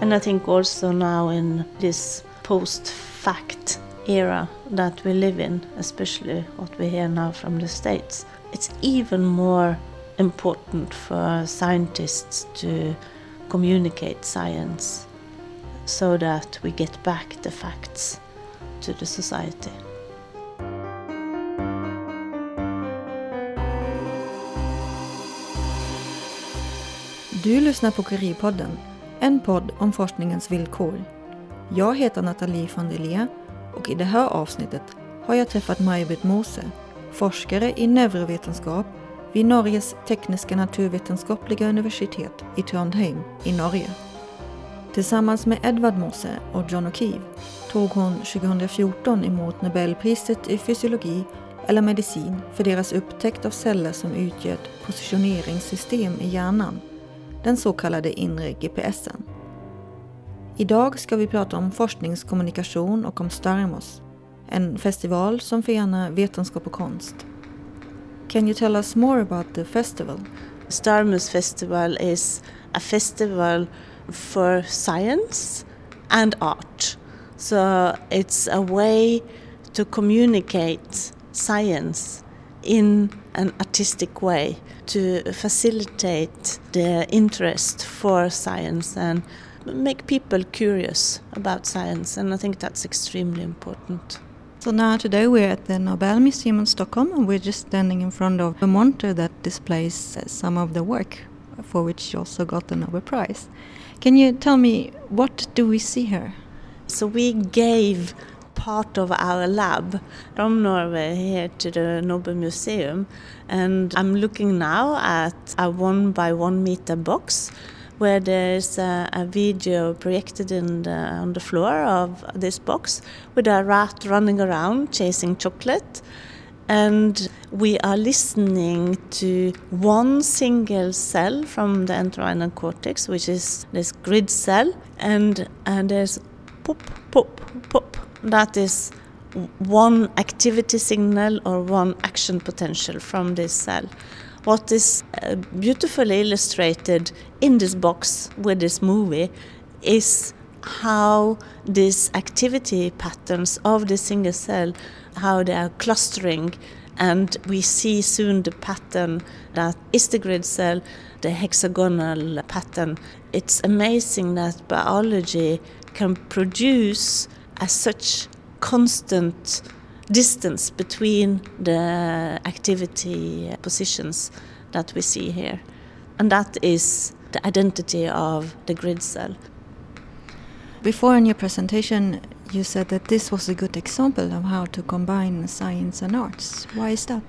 And I think also now in this post fact era that we live in, especially what we hear now from the States, it's even more important for scientists to communicate science so that we get back the facts to the society. Du lyssnar på en podd om forskningens villkor. Jag heter Nathalie von der och i det här avsnittet har jag träffat Maj-Britt Mose, forskare i neurovetenskap vid Norges tekniska naturvetenskapliga universitet i Trondheim i Norge. Tillsammans med Edvard Mose och John O'Keefe tog hon 2014 emot Nobelpriset i fysiologi eller medicin för deras upptäckt av celler som utgör ett positioneringssystem i hjärnan, den så kallade inre GPSen. Idag ska vi prata om forskningskommunikation och om Starmos, en festival som förenar vetenskap och konst. Can you tell us more about the festival? Starmus Festival is a festival for science and art. So it's a way to communicate science in an artistic way to facilitate the interest for science and make people curious about science and I think that's extremely important. So now today we're at the Nobel Museum in Stockholm and we're just standing in front of a monitor that displays uh, some of the work for which you also got the Nobel Prize. Can you tell me what do we see here? So we gave part of our lab from Norway here to the Nobel Museum and I'm looking now at a one by one meter box where there's a, a video projected in the, on the floor of this box with a rat running around chasing chocolate. And we are listening to one single cell from the entorhinal cortex, which is this grid cell, and, and there's pop, pop, pop. That is one activity signal or one action potential from this cell. What is uh, beautifully illustrated in this box with this movie is how these activity patterns of the single cell how they are clustering and we see soon the pattern that is the grid cell the hexagonal pattern. It's amazing that biology can produce as such constant distance between the activity positions that we see here. And that is the identity of the grid cell. Before in your presentation, you said that this was a good example of how to combine science and arts. Why is that?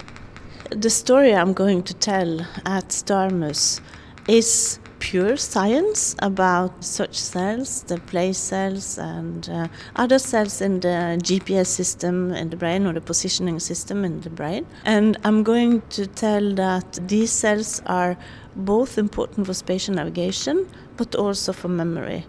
The story I'm going to tell at Starmus is pure science about such cells, the place cells, and uh, other cells in the GPS system in the brain or the positioning system in the brain. And I'm going to tell that these cells are both important for spatial navigation but also for memory.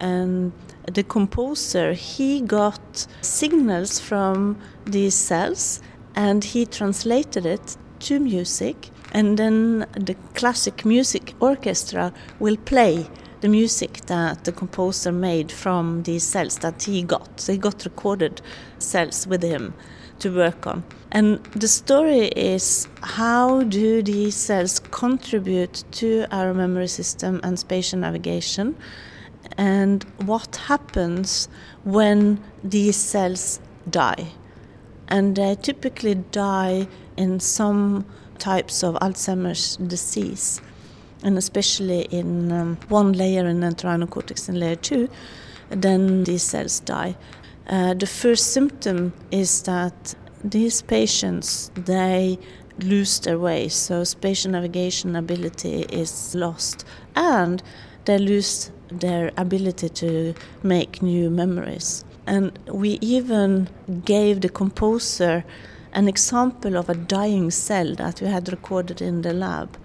And the composer, he got signals from these cells and he translated it to music and then the classic music orchestra will play the music that the composer made from these cells that he got. So he got recorded cells with him to work on. And the story is how do these cells contribute to our memory system and spatial navigation and what happens when these cells die. And they typically die in some types of Alzheimer's disease, and especially in um, one layer in the entorhinal cortex in layer two, then these cells die. Uh, the first symptom is that these patients they lose their way, so spatial navigation ability is lost, and they lose their ability to make new memories. And we even gave the composer an example of a dying cell that we had recorded in the lab.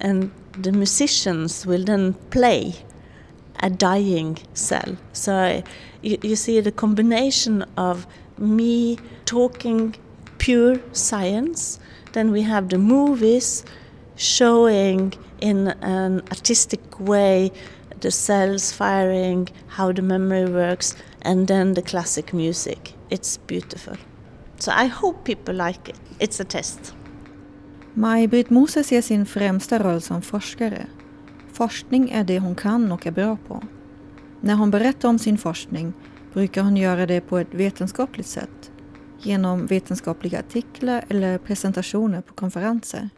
And the musicians will then play a dying cell. So you, you see the combination of me talking pure science, then we have the movies showing in an artistic way the cells firing, how the memory works, and then the classic music. It's beautiful. So I hope people like it. It's a test. Maj-Britt Mose ser sin främsta roll som forskare. Forskning är det hon kan och är bra på. När hon berättar om sin forskning brukar hon göra det på ett vetenskapligt sätt genom vetenskapliga artiklar eller presentationer på konferenser.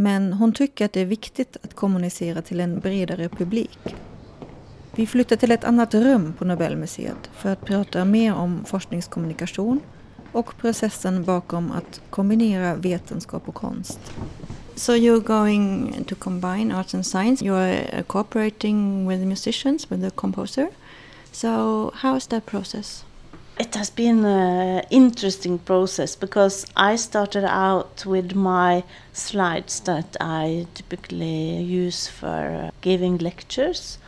Men hon tycker att det är viktigt att kommunicera till en bredare publik. Vi flyttar till ett annat rum på Nobelmuseet för att prata mer om forskningskommunikation och processen bakom att kombinera vetenskap och konst. So you're going to combine arts and science. You're cooperating with musicians, with the composer. So how is that process? It has been an interesting process because I started out with my slides that I typically use for uh, giving lectures.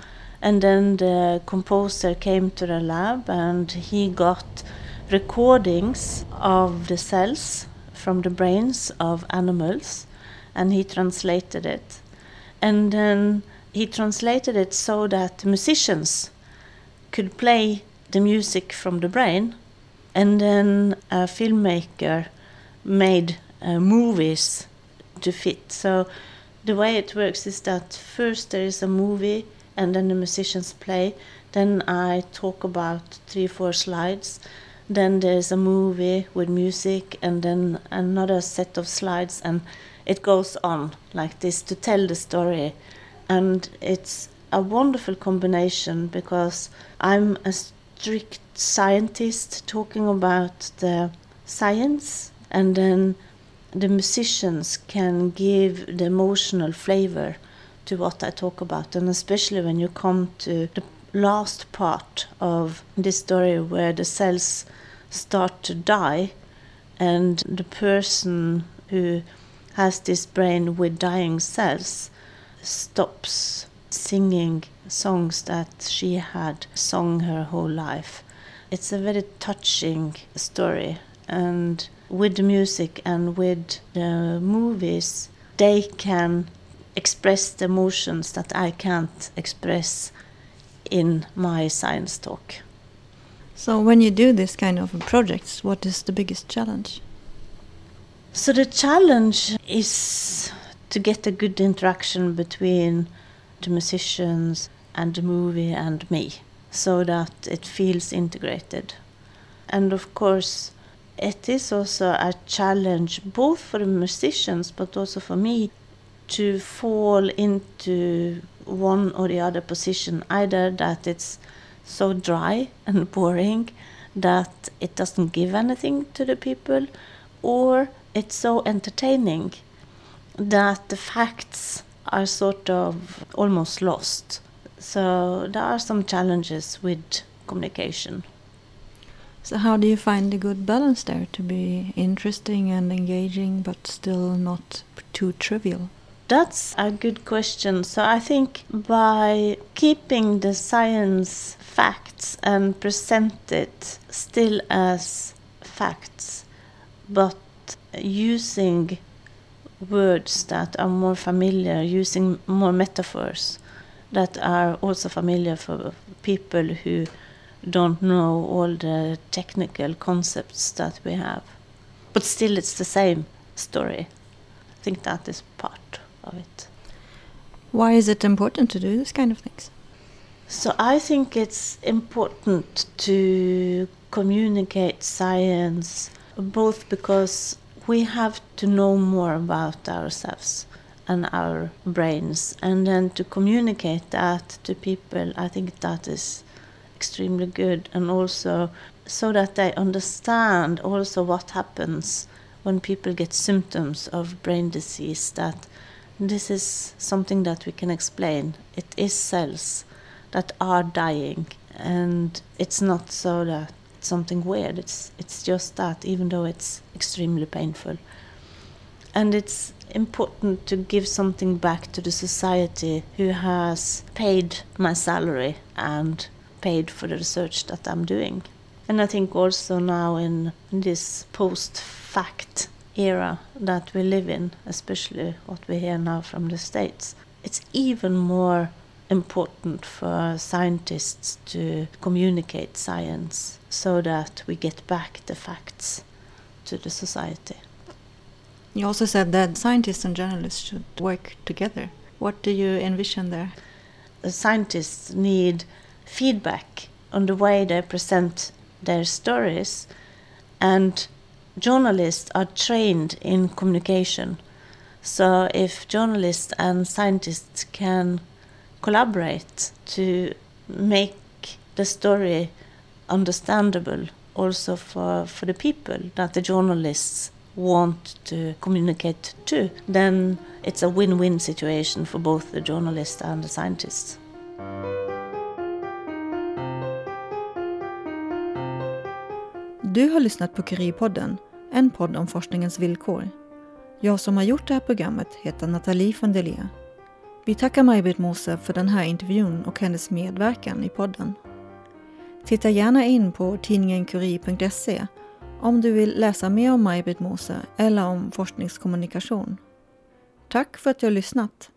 And then the composer came to the lab and he got recordings of the cells from the brains of animals and he translated it. And then he translated it so that musicians could play the music from the brain, and then a filmmaker made uh, movies to fit. So the way it works is that first there is a movie, and then the musicians play. Then I talk about three, four slides. Then there's a movie with music, and then another set of slides, and it goes on like this to tell the story. And it's a wonderful combination because I'm a strict scientist talking about the science, and then the musicians can give the emotional flavor to what I talk about, and especially when you come to the last part of this story where the cells start to die, and the person who has this brain with dying cells stops singing songs that she had sung her whole life. It's a very touching story, and with the music and with the movies, they can express the emotions that I can't express in my science talk. So, when you do this kind of projects, what is the biggest challenge? So, the challenge is to get a good interaction between the musicians and the movie and me so that it feels integrated. And of course, it is also a challenge both for the musicians but also for me to fall into one or the other position, either that it's so dry and boring that it doesn't give anything to the people, or it's so entertaining that the facts are sort of almost lost. So there are some challenges with communication. So how do you find a good balance there to be interesting and engaging but still not too trivial? That's a good question. So I think by keeping the science facts and present it still as facts, but using words that are more familiar, using more metaphors that are also familiar for people who don't know all the technical concepts that we have. But still, it's the same story. I think that is part of it. Why is it important to do this kind of things? So, I think it's important to communicate science both because we have to know more about ourselves and our brains and then to communicate that to people i think that is extremely good and also so that they understand also what happens when people get symptoms of brain disease that this is something that we can explain it is cells that are dying and it's not so that it's something weird. It's it's just that, even though it's extremely painful. And it's important to give something back to the society who has paid my salary and paid for the research that I'm doing. And I think also now in this post fact era that we live in, especially what we hear now from the States, it's even more important for scientists to communicate science so that we get back the facts to the society. You also said that scientists and journalists should work together. What do you envision there? The scientists need feedback on the way they present their stories, and journalists are trained in communication. So, if journalists and scientists can collaborate to make the story understandable also for, for the people that the journalists want to communicate to, then it's a win win situation for both the journalist and the scientists. Du har lyssnat på Curie-podden, en podd om forskningens villkor. Jag som har gjort det här programmet heter Nathalie von Delia. Vi tackar Maj-Britt Mose för den här intervjun och hennes medverkan i podden. Titta gärna in på tidningen curie.se om du vill läsa mer om Maj-Britt Mose eller om forskningskommunikation. Tack för att du har lyssnat!